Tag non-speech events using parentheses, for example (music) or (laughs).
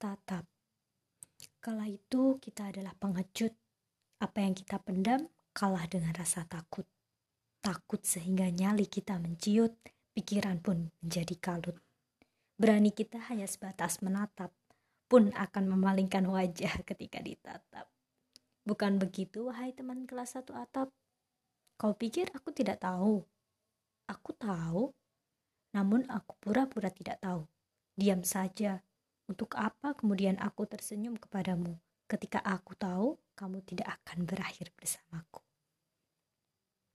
tatap. Kala itu kita adalah pengecut. Apa yang kita pendam kalah dengan rasa takut. Takut sehingga nyali kita menciut, pikiran pun menjadi kalut. Berani kita hanya sebatas menatap, pun akan memalingkan wajah (laughs) ketika ditatap. Bukan begitu, wahai teman kelas satu atap? Kau pikir aku tidak tahu? Aku tahu, namun aku pura-pura tidak tahu. Diam saja, untuk apa kemudian aku tersenyum kepadamu ketika aku tahu kamu tidak akan berakhir bersamaku?